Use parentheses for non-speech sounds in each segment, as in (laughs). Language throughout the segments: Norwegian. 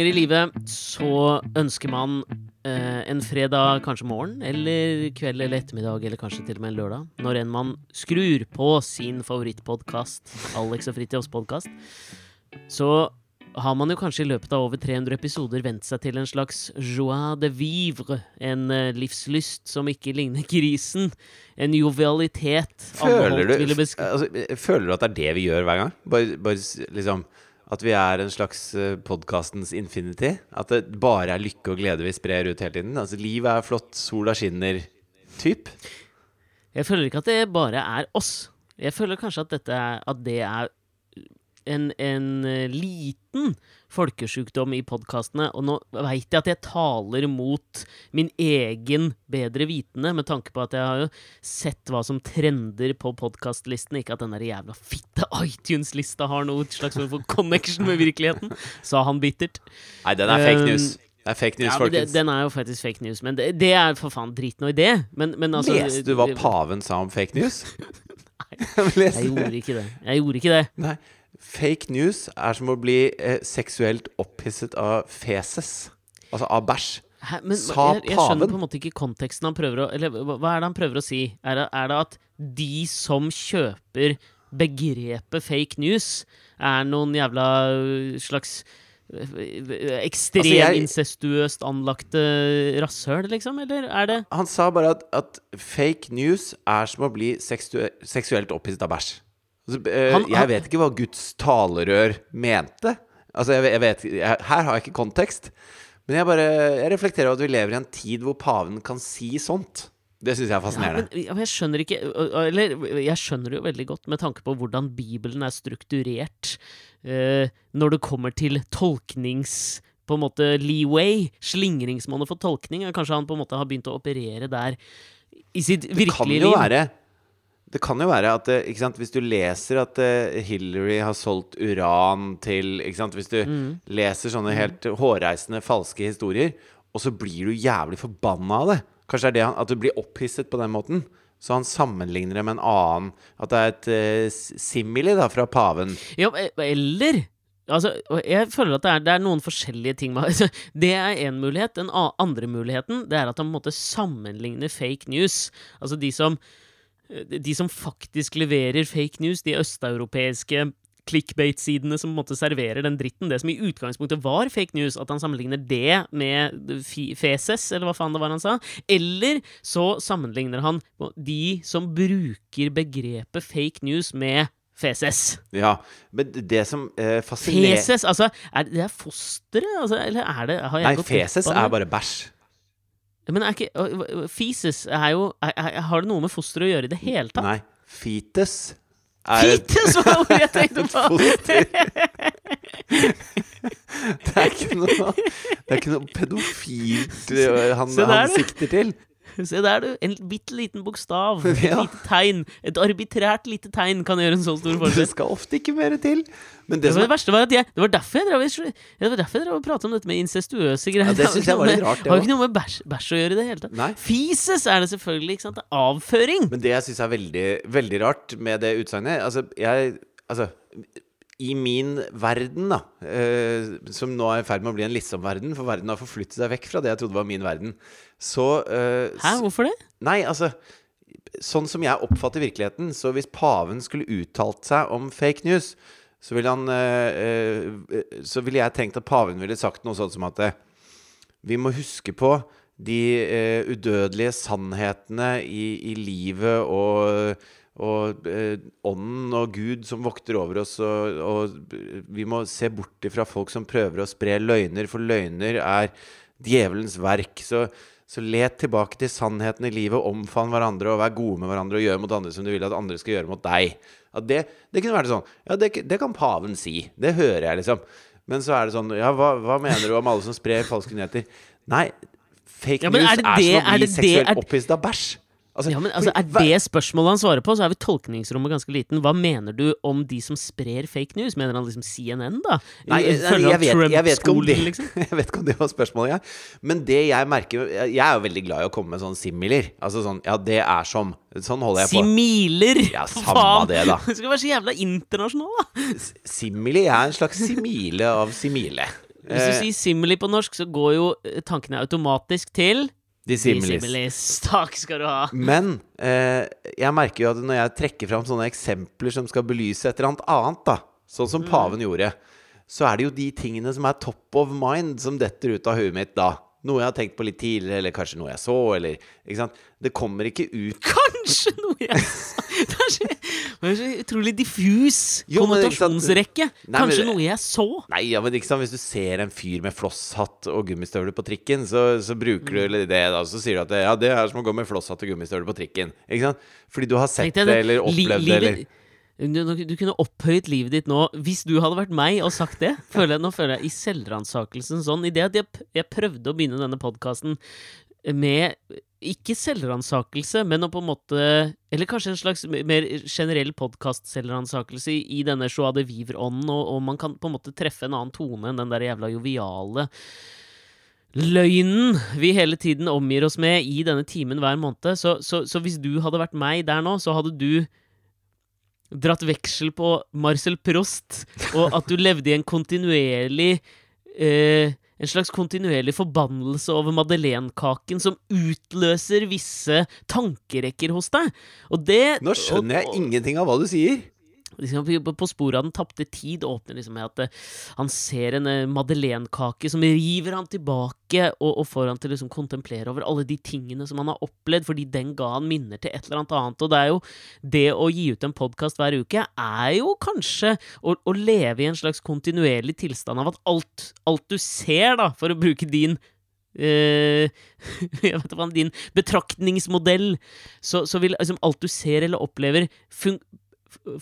Ganger i livet så ønsker man eh, en fredag, kanskje morgen, eller kveld eller ettermiddag, eller kanskje til og med en lørdag, når enn man skrur på sin favorittpodkast, Alex og Fridtjofs podkast, så har man jo kanskje i løpet av over 300 episoder vent seg til en slags joie de vivre, en eh, livslyst som ikke ligner grisen, en jovialitet Føler du, altså, føler du at det er det vi gjør hver gang? Bare, bare liksom At vi er en slags uh, podkastens infinity? At det bare er lykke og glede vi sprer ut hele tiden? Altså Livet er flott, sola skinner. Typ? Jeg føler ikke at det bare er oss. Jeg føler kanskje at, er, at det er en, en eh, liten folkesjukdom i podkastene. Og nå veit jeg at jeg taler mot min egen bedre vitende, med tanke på at jeg har jo sett hva som trender på podkastlistene. Ikke at den der jævla fitte iTunes-lista har noe slags form for connection med virkeligheten, sa han bittert. Nei, den er fake Um, news. Det er fake news, Ja, folkens. den er jo faktisk fake news, men det, det er for faen drit nå i det. Men, men altså Leste du hva paven sa om fake news? (laughs) Nei. Jeg gjorde ikke det. Jeg gjorde ikke det. Nei. Fake news er som å bli eh, seksuelt opphisset av feses. Altså av bæsj. Hæ, men Sa jeg, jeg skjønner på en måte ikke konteksten han prøver å Eller hva er det han prøver å si? Er det, er det at de som kjøper begrepet fake news, er noen jævla øh, slags øh, ekstremt Altså, jeg- incestuøst anlagte rasshøl, liksom? Eller er det Han sa bare at, at fake news er som å bli seksuelt opphisset av bæsj. Altså, eh, jeg vet ikke hva Guds talerør mente. Altså, jeg, jeg vet, jeg, her har jeg ikke kontekst. Men jeg bare jeg reflekterer over at vi lever i en tid hvor paven kan si sånt. Det syns jeg er fascinerende. ja, men jeg skjønner ikke Eller jeg skjønner det jo veldig godt med tanke på hvordan Bibelen er strukturert eh, når det kommer til tolknings på en måte leeway, slingringsmonnet for tolkning. Kanskje han på en måte har begynt å operere der i sitt Det kan jo liv. være det kan jo være at eh, sant, hvis du leser at eh, Hillary har solgt uran til sant, Hvis du Mm. leser sånne helt hårreisende falske historier, og så blir du jævlig forbanna av det Kanskje det er det at du blir opphisset på den måten. Så han sammenligner det med en annen At det er et uh, s- simili da, fra paven. Ja, eller Altså, jeg føler at det er, det er noen forskjellige ting (laughs) Det er én mulighet. Den andre muligheten Det er at han på en måte sammenligner fake news. Altså de som De som faktisk leverer fake news, de østeuropeiske clickbait-sidene som på en måte serverer den dritten, det som i utgangspunktet var fake news, at han sammenligner det med feses, eller hva faen det var han sa. Eller så sammenligner han de som bruker begrepet fake news med feses. Ja, Men det som eh, fascinerer Feses? Altså, er det, er fosteret? Altså, eller er det Nei, feses er bare bæsj. Men er ikke øh, er jo er, er, Har det noe med fosteret å gjøre i det hele tatt? Nei, Fites er Fites var ordet jeg (laughs) tenkte på! Det er ikke noe Det er ikke noe pedofilt (laughs) han, han sikter til. (laughs) Se der, du. En bitte liten bokstav. Et (laughs) Ja. lite tegn. Et arbitrært lite tegn kan gjøre en så stor (laughs) Det forskjell. skal ofte ikke mer til. Men det Det, var det verste var at jeg Det var derfor jeg drev, det var derfor jeg drev og pratet om dette med incestuøse greier. Ja, det synes jeg var litt rart, det har jo ikke noe med bæsj, bæsj å gjøre i det hele tatt. Nei. Fises er det selvfølgelig. ikke sant? Det er avføring. men det jeg syns er veldig, veldig rart med det utsagnet Altså, jeg Altså i min verden, da, eh, som nå er i ferd med å bli en liksom-verden, for verden har forflyttet seg vekk fra det jeg trodde var min verden, så eh, Hæ, hvorfor det? Nei, altså Sånn som jeg oppfatter virkeligheten, så hvis paven skulle uttalt seg om fake news, så ville han eh, eh, Så ville jeg tenkt at paven ville sagt noe sånt som at eh, vi må huske på de eh, udødelige sannhetene i, i livet og og eh, ånden og Gud som vokter over oss, og, og vi må se bort ifra folk som prøver å spre løgner, for løgner er djevelens verk. Så, så let tilbake til sannheten i livet, omfavn hverandre og vær gode med hverandre og gjør mot andre som du vil at andre skal gjøre mot deg. Det, det kunne vært sånn. Ja, det, det kan paven si. Det hører jeg, liksom. Men så er det sånn Ja, hva, hva mener du om alle som sprer falske nyheter? Nei, fake Ja, news er er, det det- som å er bli seksuelt er- opphisset av bæsj. Altså, Ja, men altså, Er det spørsmålet han svarer på, så er vi tolkningsrommet ganske liten. Hva mener du om de som sprer fake news? Mener han liksom CNN, da? Nei, jeg, jeg, jeg, han vet, jeg, vet ikke om det, liksom? (laughs) jeg vet ikke om det var spørsmålet, jeg. Men det jeg merker Jeg jeg er jo veldig glad i å komme med sånne similer. Altså sånn Ja, det er som. Sånn holder jeg på. Similer! Ja, samme det, da. (laughs) Du skal være så jævla internasjonal, da! Simili er en slags simile av simile. Hvis du Eh, sier simili på norsk, så går jo eh, tankene automatisk til Dissimilis. dissimilis. (laughs) Takk skal du ha. Men eh, jeg merker jo at når jeg trekker fram sånne eksempler som skal belyse et eller annet annet, da, sånn som Mm. paven gjorde, så er det jo de tingene som er top of mind, som detter ut av huet mitt da. Noe jeg har tenkt på litt tidligere, eller kanskje noe jeg så, eller Ikke sant? Det kommer ikke ut (laughs) Kanskje noe jeg så! Det er så, det er så utrolig diffus Jo, konnotasjonsrekke. Nei, Kanskje men, noe jeg så. Nei, ja, men ikke sant? Hvis du ser en fyr med flosshatt og gummistøvler på trikken, så, så bruker Mm. du det, da. Så sier du at det, ja, det er som å gå med flosshatt og gummistøvler på trikken. Ikke sant? Fordi du har sett det, eller opplevd det, eller du, du kunne opphøyet livet ditt nå hvis du hadde vært meg og sagt det. (laughs) Føler jeg, nå føler jeg i selvransakelsen sånn. I det at jeg, jeg prøvde å begynne denne podkasten med ikke selvransakelse, men å på en måte Eller kanskje en slags mer generell podkast-selvransakelse i, denne joie de vivre-ånden, og, og man kan på en måte treffe en annen tone enn den der jævla joviale løgnen vi hele tiden omgir oss med i denne timen hver måned. Så, så, så hvis du hadde vært meg der nå, så hadde du dratt veksel på Marcel Prost, og at du levde i en kontinuerlig eh, En slags kontinuerlig forbannelse over madeleinekaken som utløser visse tankerekker hos deg. Og det Nå skjønner jeg og- og- ingenting av hva du sier. Liksom, på- sporet av den tapte tid åpner liksom med at uh, han ser en uh, madeleinekake som river han tilbake, og, og får han til å liksom kontemplere over alle de tingene som han har opplevd, fordi den ga han minner til et eller annet annet. Og det er jo det å gi ut en podkast hver uke, er jo kanskje å, å leve i en slags kontinuerlig tilstand av at alt, alt du ser, da, for å bruke din Uh, (laughs) jeg vet hva, din betraktningsmodell, så, så vil liksom alt du ser eller opplever,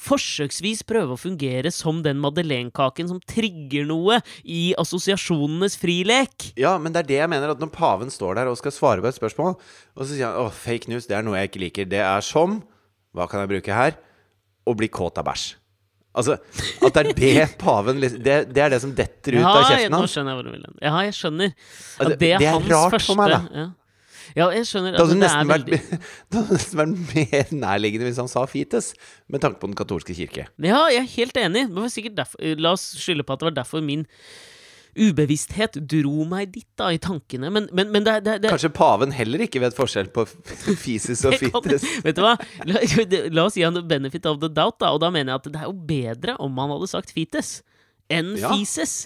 forsøksvis prøve å fungere som den madeleinekaken som trigger noe i assosiasjonenes frilek. Ja, men det er det jeg mener, at når paven står der og skal svare på et spørsmål, og så sier han åh, fake news, det er noe jeg ikke liker. Det er som Hva kan jeg bruke her? Å bli kåt av bæsj. Altså, at det er det (laughs) paven liksom- det, det er det som detter ut Ja, av kjeften hans. Ja, nå skjønner jeg hvor du vil hen. Ja, jeg skjønner. Ja, det- er, det er hans rart for meg, da. Ja. Ja, jeg skjønner. Det hadde nesten vært, veldig (laughs) det hadde nesten vært mer nærliggende hvis han sa fites, med tanke på den katolske kirke. Ja, jeg er helt enig. derfor, la oss skylde på at det var derfor min ubevissthet dro meg dit, da, i tankene. Men, men, men det, det, det, Kanskje paven heller ikke vet forskjell på (laughs) fisis og Det fites. Vet du hva? La, (laughs) la oss gi han benefit of the doubt, da. Og da mener jeg at det er jo bedre om han hadde sagt fites enn Ja. fises.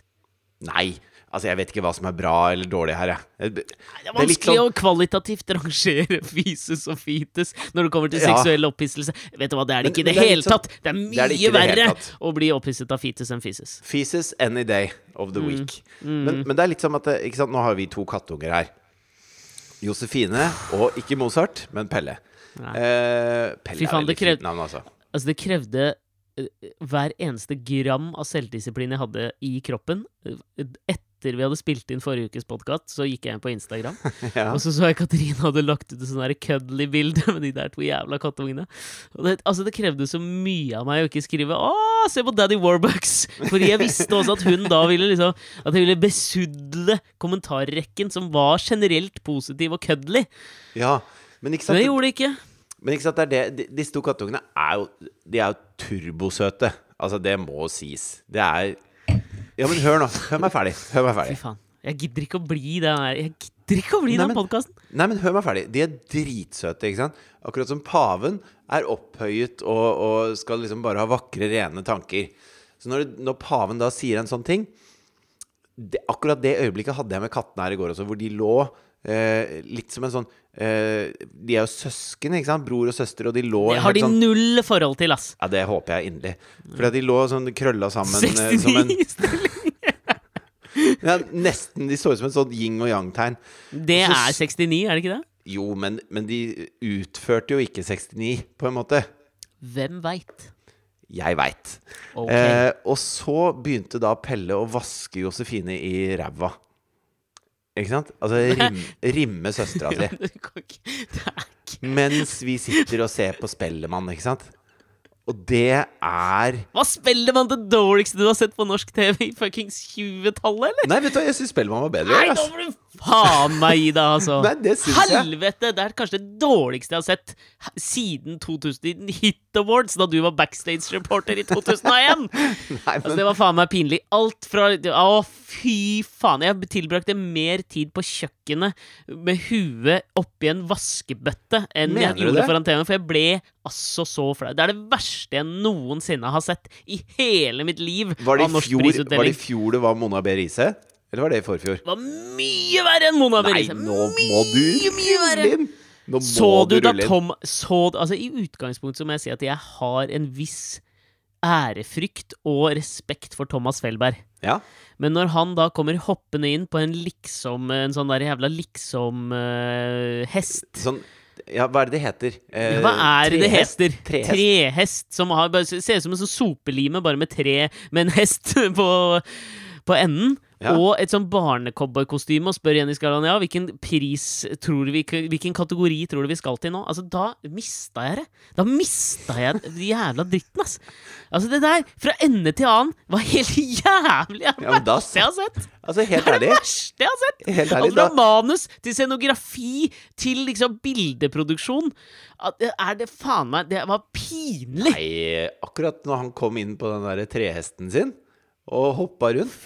Nei, altså jeg vet ikke hva som er bra eller dårlig her, jeg. Det er vanskelig sånn- å kvalitativt rangere (laughs) fises og fites når det kommer til Ja. seksuell opphisselse. Vet du hva, det er det ikke i det det hele sånn- tatt! Det er mye det er verre å bli opphisset av fites enn fises. Fises any day of Mm. the week. Men, men det er litt som at ikke sant? Nå har vi to kattunger her. Josefine og ikke Mozart, men Pelle. Eh, Pelle Fy faen, er det veldig krev- fint navn, altså. Altså, det krevde eh, hver eneste gram av selvdisiplin jeg hadde i kroppen. Eh, Etter vi hadde spilt inn forrige ukes podkast, så gikk jeg inn på Instagram. (laughs) Ja. Og så så jeg Katrine hadde lagt ut et sånn cuddly bilde med de der to jævla kattungene. Og det, altså, det krevde så mye av meg å ikke skrive 'Å, se på Daddy Warbucks'! Fordi jeg visste også at hun da ville liksom At jeg ville besudle kommentarrekken, som var generelt positiv og cuddly. ja. Men ikke Men det gjorde det ikke. men ikke sant det er det, de- disse to kattungene er jo De er jo turbosøte. Altså, det må sies. Det er Ja, men hør nå. Hør meg ferdig. Hør meg Fy faen. Jeg gidder ikke å bli den der Jeg gidder ikke å bli Nei, den podkasten. Nei, men hør meg ferdig. De er dritsøte, ikke sant? Akkurat som paven er opphøyet og, og skal liksom bare ha vakre, rene tanker. Så når, når paven da sier en sånn ting det, Akkurat det øyeblikket hadde jeg med kattene her i går også, hvor de lå eh, litt som en sånn eh, De er jo søsken, ikke sant? Bror og søster, og de lå Det har de sånn null forhold til, ass. Ja, det håper jeg inderlig. Fordi de lå sånn krølla sammen 69 som en 69 stilling. (laughs) ja, Nesten. De så ut som et sånt yin og yang-tegn. Det Så er 69, er det ikke det? Jo, men, men de utførte jo ikke 69, på en måte. Hvem veit? Jeg veit. Okay. Eh, og så begynte da Pelle å vaske Josefine i ræva. Ikke sant? Altså rim, (laughs) rimme søstera si. Mens vi sitter og ser på Spellemann, ikke sant? Og det er Hva spiller man det dårligste du har sett på norsk TV i fuckings 20-tallet, eller? Nei, vet du hva, jeg syns Spellemann var bedre. Nei, nå må du faen meg deg, altså! Nei, det syns jeg. Helvete! Det er kanskje det dårligste jeg har sett siden 2000 Hit Awards, da du var backstage-reporter i 2001! (laughs) Nei, Altså, det var faen meg pinlig. Alt fra Å, fy faen. Jeg tilbrakte mer tid på kjøkkenet med huet oppi en vaskebøtte enn Mener jeg gjorde foran TV-en, for jeg ble altså så flau. Det er det verste jeg noensinne har sett i hele mitt liv av norsk var det i fjor det var Mona B. Riise? Eller var det i forfjor? Det var mye verre enn Mona Nei, nå må du Mye, mye verre. rulle inn! Nå må Så du da rulle inn. Tom så, Altså I utgangspunktet så må jeg si at jeg har en viss ærefrykt og respekt for Thomas Felberg. Ja. Men når han da kommer hoppende inn på en liksom En sånn der jævla liksom-hest Sånn Ja, hva er det det heter? Eh, Hva er det det trehest? heter? Trehest. Trehest. Som har, bare, ser ut som en sånn sopelime, bare med tre med en hest (laughs) på, på enden. Ja. Og et sånn barnecowboykostyme, og spør Jenny Skarland ja, hvilken pris tror du vi, Hvilken kategori tror du vi skal til nå? Altså, da mista jeg det. Da mista jeg den jævla dritten, ass. Altså, det der, fra ende til annen, var helt (laughs) jævlig. Det Ja, verste jeg har sett. Altså, helt Det er det verste jeg har sett. Helt ærlig, altså, fra manus til scenografi til liksom bildeproduksjon. Er det faen meg Det var pinlig! Nei, akkurat når han kom inn på den der trehesten sin og hoppa rundt,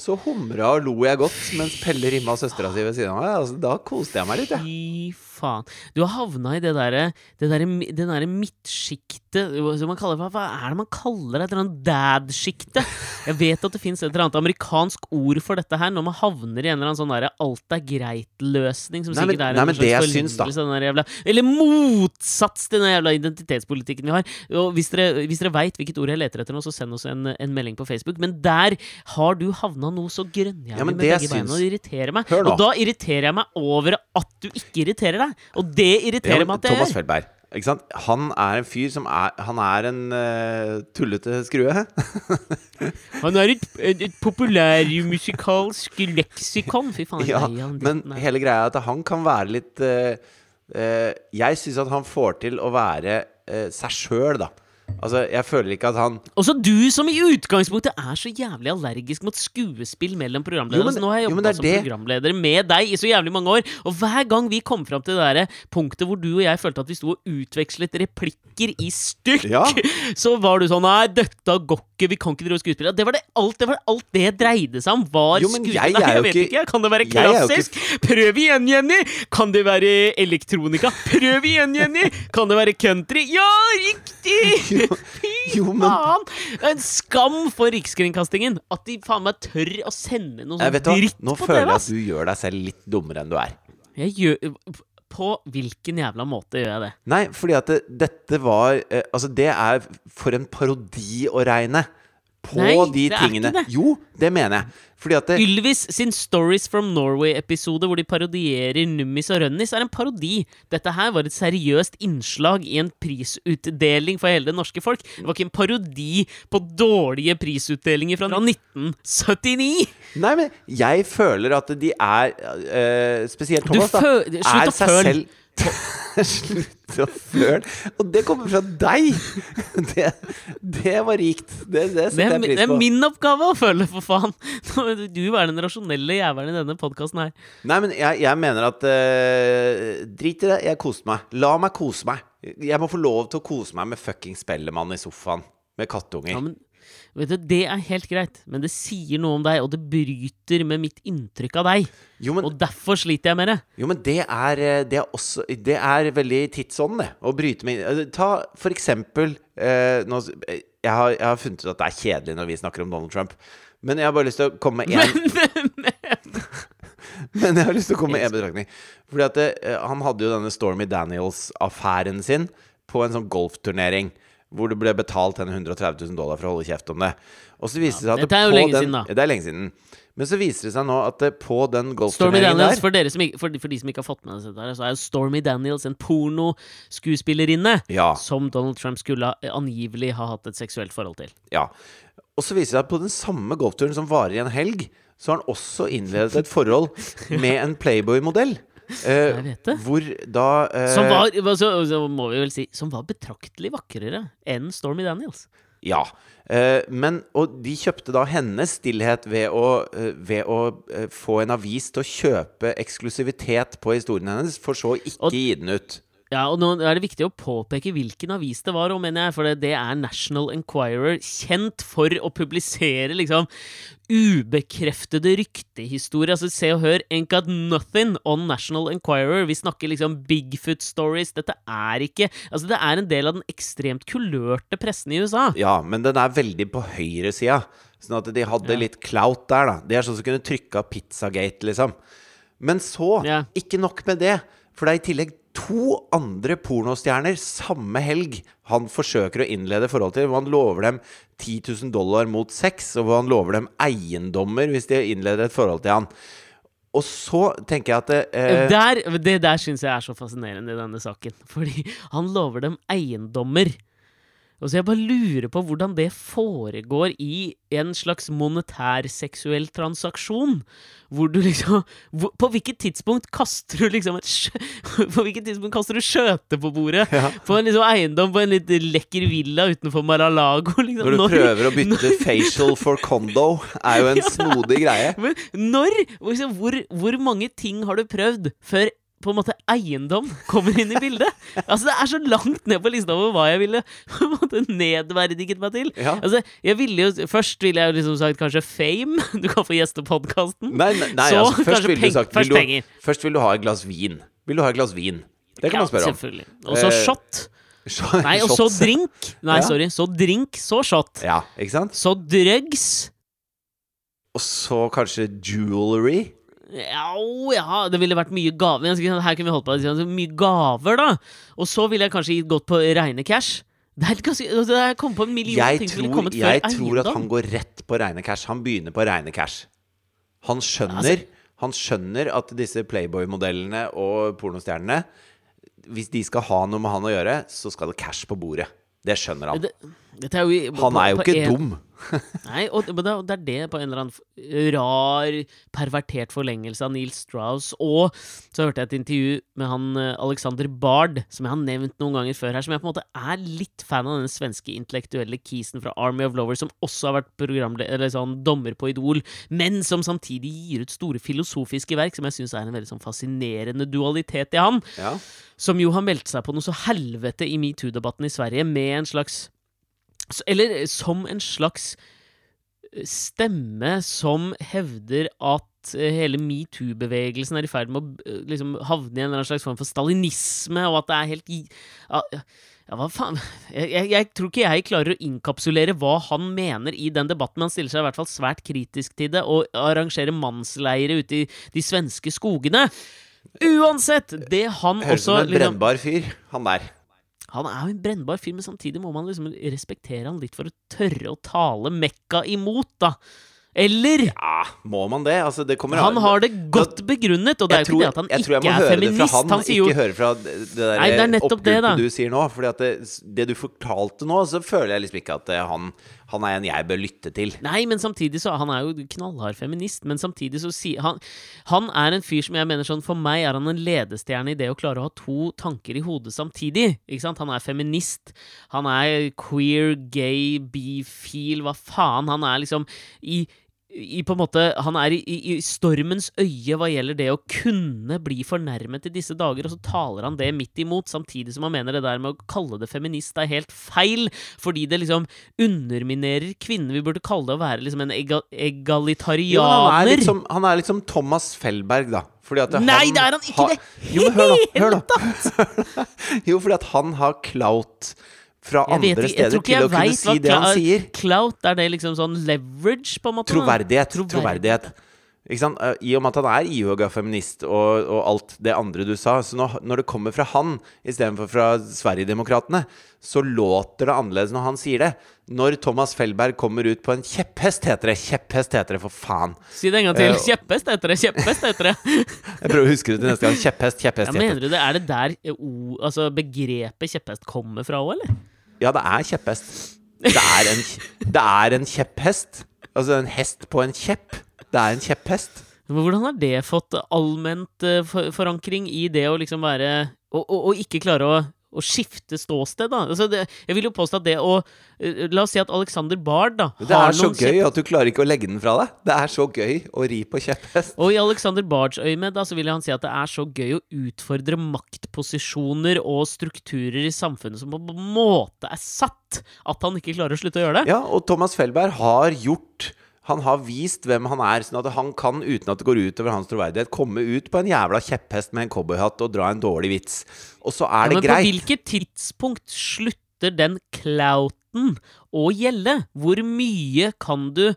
så humra og lo jeg godt mens Pelle rimma søstera si ved siden av meg. Altså, da koste jeg meg litt, jeg. Fy faen. Du har havna i det derre det der, Det derre midtsjiktet som man kaller Hva, er det man kaller det? Et eller annet dad-sjikte? Jeg vet at det fins et eller annet amerikansk ord for dette her, når man havner i en eller annen sånn derre alt er greit-løsning, som Nei, men- sikkert er nei, en slags syns, forlengelse av den der jævla Eller motsats til den jævla identitetspolitikken vi har. Og hvis dere, hvis dere veit hvilket ord jeg leter etter nå, så send oss en, en melding på Facebook. Men der har du havna noe så grønnjævlig Ja, med begge beina, og det irriterer meg. Og da irriterer jeg meg over at du ikke irriterer deg. Og det irriterer ja, meg at jeg Thomas Feldberg. Ikke sant? Han er en fyr som er Han er en uh, tullete skrue. (laughs) Han er et, et, et populærmusikalsk leksikon. Fy faen, Ja, nei, han, men nei. hele greia er at han kan være litt uh, uh, Jeg syns at han får til å være seg sjøl, da. Altså, jeg føler ikke at han Også du som i utgangspunktet er så jævlig allergisk mot skuespill mellom programledere. Jo, men- så nå har jeg jo, jobba er som det. programleder med deg i så jævlig mange år, og hver gang vi kom fram til det der punktet hvor du og jeg følte at vi sto og utvekslet replikker i stykk, Ja. (laughs) så var du sånn Nei, dette går ikke, vi kan ikke drive skuespill. Det var det alt det, var alt det dreide seg om. Var Jo, men skuespill. jeg er jo (laughs) vet ikke- ikke. Kan det være jeg er ikke- klassisk? Prøv igjen, Jenny! Kan det være elektronika? Prøv igjen, Jenny! Kan det være country? Ja, riktig! (laughs) (laughs) Fy Jo, men- faen! Det er En skam for Rikskringkastingen at de faen meg tør å sende noe sånt sånn på TV. Nå føler jeg at du gjør deg selv litt dummere enn du er. Jeg gjør På hvilken jævla måte gjør jeg det? Nei, fordi at det, dette var eh, Altså, det er for en parodi å regne. På Nei, de det tingene det. Jo, det mener jeg. Fordi at det, Ylvis sin Stories from Norway-episode hvor de parodierer Nummis og Rønnis, er en parodi. Dette her var et seriøst innslag i en prisutdeling for hele det norske folk. Det var ikke en parodi på dårlige prisutdelinger fra 1979! Nei, men jeg føler at de er eh, Spesielt Thomas, da. slutt å føle. selv (laughs) (laughs) Slutt å føle. Og det kommer fra deg! (laughs) Det, det var rikt. Det, det setter er, jeg pris på. det er min oppgave å føle, for faen! (laughs) Du er den rasjonelle jævelen i denne podkasten her. Nei, men jeg, jeg mener at uh, Drit i det. Jeg koste meg. La meg kose meg. Jeg må få lov til å kose meg med fucking Spellemann i sofaen. Med kattunger. Ja, men vet du, Det er helt greit, men det sier noe om deg, og det bryter med mitt inntrykk av deg. jo, men, Og derfor sliter jeg med det. jo, men det er, eh, det er også Det er veldig tidsånd, det. Å bryte med eh, Ta for eksempel eh, nå, eh, jeg, har, jeg har funnet ut at det er kjedelig når vi snakker om Donald Trump. Men jeg har bare lyst til å komme med én (laughs) Men jeg har lyst til å komme med én betraktning. Fordi at det, Han hadde jo denne Stormy Daniels-affæren sin på en sånn golfturnering. Hvor det ble betalt henne 130 000 dollar for å holde kjeft om det. Og så viste det seg at det er jo lenge den, siden, da. Det er lenge siden. Men så viser det seg nå at på den golfturneringen der for, ikke, for, de- for de som ikke har fått med seg dette, så er jo Stormy Daniels en pornoskuespillerinne Ja. som Donald Trump skulle angivelig ha hatt et seksuelt forhold til. Ja. Og så viser det seg at på den samme golfturen som varer i en helg, så har han også innledet et forhold (laughs) med en Playboy-modell. Eh, hvor da eh, Som var, så, så må vi vel si, som var betraktelig vakrere enn Stormy Daniels. Ja. Eh, men, og de kjøpte da hennes stillhet ved å, eh, ved å eh, få en avis til å kjøpe eksklusivitet på historien hennes, for så å ikke Og- gi den ut. Ja, og nå er det viktig å påpeke hvilken avis det var, og mener jeg, for det, det er National Enquirer, kjent for å publisere liksom ubekreftede ryktehistorier. Altså, Se og Hør ain't got nothing on National Enquirer. Vi snakker liksom Bigfoot-stories. Dette er ikke Altså, det er en del av den ekstremt kulørte pressen i USA. Ja, men den er veldig på høyresida. Sånn at de hadde Ja. litt clout der, da. De er sånn som kunne trykka Pizzagate, liksom. Men så, Ja. ikke nok med det. For det er i tillegg to andre pornostjerner samme helg han forsøker å innlede forhold til. Hvor han lover dem 10 000 dollar mot sex, og hvor han lover dem eiendommer hvis de innleder et forhold til han. Og så tenker jeg at eh, Der, det der syns jeg er så fascinerende i denne saken. Fordi han lover dem eiendommer. Og så jeg bare lurer på hvordan det foregår i en slags monetær seksuell transaksjon. Hvor du liksom hvor, På hvilket tidspunkt kaster du liksom et (laughs) På hvilket tidspunkt kaster du skjøte på bordet? Ja. På en liksom eiendom på en litt lekker villa utenfor Mar-a-Lago? (laughs) Liksom. Når du prøver å bytte facial for condo, er jo en (laughs) snodig greie. Men når? Liksom, hvor, hvor mange ting har du prøvd før på en måte eiendom kommer inn i bildet? Altså Det er så langt ned på lista over hva jeg ville på en måte nedverdiget meg til. Ja. Altså jeg ville jo Først ville jeg liksom sagt kanskje fame. Du kan få gjeste podkasten. Nei, nei, nei Så altså, først ville du sagt først vil du. Først vil du ha et glass vin. Vil du ha et glass vin? Det kan man spørre om. Selvfølgelig. Og så Eh, shot. (laughs) Nei, og så drink. Nei, Ja. sorry. Så drink, så shot. Ja, ikke sant? Så drugs. Og så kanskje jewelry. Ja, ja, det ville vært mye gaver. Her kunne vi holdt på det. Mye gaver, da. Og så ville jeg kanskje gått på reine cash. Det er ganske, altså, det er kommet på en million Jeg ting som tror, kommet jeg før tror at han går rett på reine cash. Han begynner på reine cash. Han skjønner, Altså- han skjønner at disse Playboy-modellene og pornostjernene Hvis de skal ha noe med han å gjøre, så skal det cash på bordet. Det skjønner han. det, er jo, Han er jo på ikke en- dum. (laughs) Nei, og, men det, er- det på en eller annen rar, pervertert forlengelse av Neil Strauss. Og så hørte jeg et intervju med han eh, Alexander Bard, som jeg har nevnt noen ganger før her, som jeg på en måte er litt fan av den svenske intellektuelle kisen fra Army of Lovers, som også har vært eller sånn, dommer på Idol, men som samtidig gir ut store filosofiske verk, som jeg syns er en veldig sånn fascinerende dualitet i han Ja. som jo har meldt seg på noe så helvete i metoo-debatten i Sverige med en slags Eller som en slags eh, stemme som hevder at eh, hele metoo-bevegelsen er i ferd med å eh, liksom havne i en slags form for stalinisme, og at det er helt ja, ja, hva faen (laughs) jeg, jeg, tror ikke jeg klarer å inkapsulere hva han mener i den debatten, men han stiller seg i hvert fall svært kritisk til det, og arrangerer mannsleire ute i de svenske skogene. Uansett! Det han Høres ut også som en liksom, brennbar fyr, han der. Han er jo en brennbar fyr, men samtidig må man liksom respektere han litt for å tørre å tale Mekka imot, da. Eller? Ja, må man det? Altså, det kommer Han har det godt begrunnet, og det er jo ikke det at han ikke er feminist. jeg tror jeg må høre det fra. Han, Han ikke høre fra det, der Nei, det er det, oppgulpet du sier nå. Fordi at det, det du fortalte nå, så føler jeg liksom ikke at eh, han, han er en jeg bør lytte til. Nei, men samtidig så Han er jo knallhard feminist, men samtidig så sier han Han er en fyr som jeg mener sånn For meg er han en ledestjerne i det å klare å ha to tanker i hodet samtidig. Ikke sant? Han er feminist. Han er queer, gay, bifil, hva faen. Han er liksom i i på en måte, Han er i, i, i stormens øye hva gjelder det å kunne bli fornærmet i disse dager, og så taler han det midt imot, samtidig som han mener det der med å kalle det feminist er helt feil, fordi det liksom underminerer kvinner. Vi burde kalle det å være liksom en ega, egalitarianer. Jo, han, er liksom, han er liksom Thomas Felberg, da. Fordi at Nei, det er han ikke har- det hele nå. (laughs) jo, fordi at han har clout fra andre ikke, steder til å kunne si det han sier. Clout, er det liksom sånn leverage, på en måte? da? Troverdighet. Troverdighet. Troverdighet. Sant? Eh, I og med at han er ihuga feminist og, og alt det andre du sa. Så nå, når det kommer fra han istedenfor fra Sverigedemokraterna, så låter det annerledes når han sier det. Når Thomas Felberg kommer ut på en kjepphest, heter det. Kjepphest heter det, for faen. Si det en gang til. Uh, Kjepphest heter det. Kjepphest heter det. (laughs) Jeg prøver å huske det til neste gang. Kjepphest, kjepphest, Ja, kjepphest. mener du det? Er det der eh, altså begrepet kjepphest kommer fra òg, eller? Ja, det er kjepphest. Det er en, det er en kjepphest. Altså en hest på en kjepp. Det er en kjepphest. Hvordan har det fått allment eh, forankring i det å liksom være Og, og, ikke klare å, å skifte ståsted, da? Altså det, jeg vil jo påstå at det å eh, La oss si at Alexander Bard da Det er så gøy at du klarer ikke å legge den fra deg. Det er så gøy å ri på kjepphest. Og i Alexander Bards øyemed da, så vil han si at det er så gøy å utfordre maktposisjoner og strukturer i samfunnet som på en måte er satt, at han ikke klarer å slutte å gjøre det. Ja, og Thomas Felberg har gjort Han har vist hvem han er, sånn at han kan, uten at det går ut over hans troverdighet, komme ut på en jævla kjepphest med en cowboyhatt og dra en dårlig vits. Og så er Ja, det men på hvilket tidspunkt slutter den clouten å gjelde? Hvor mye kan du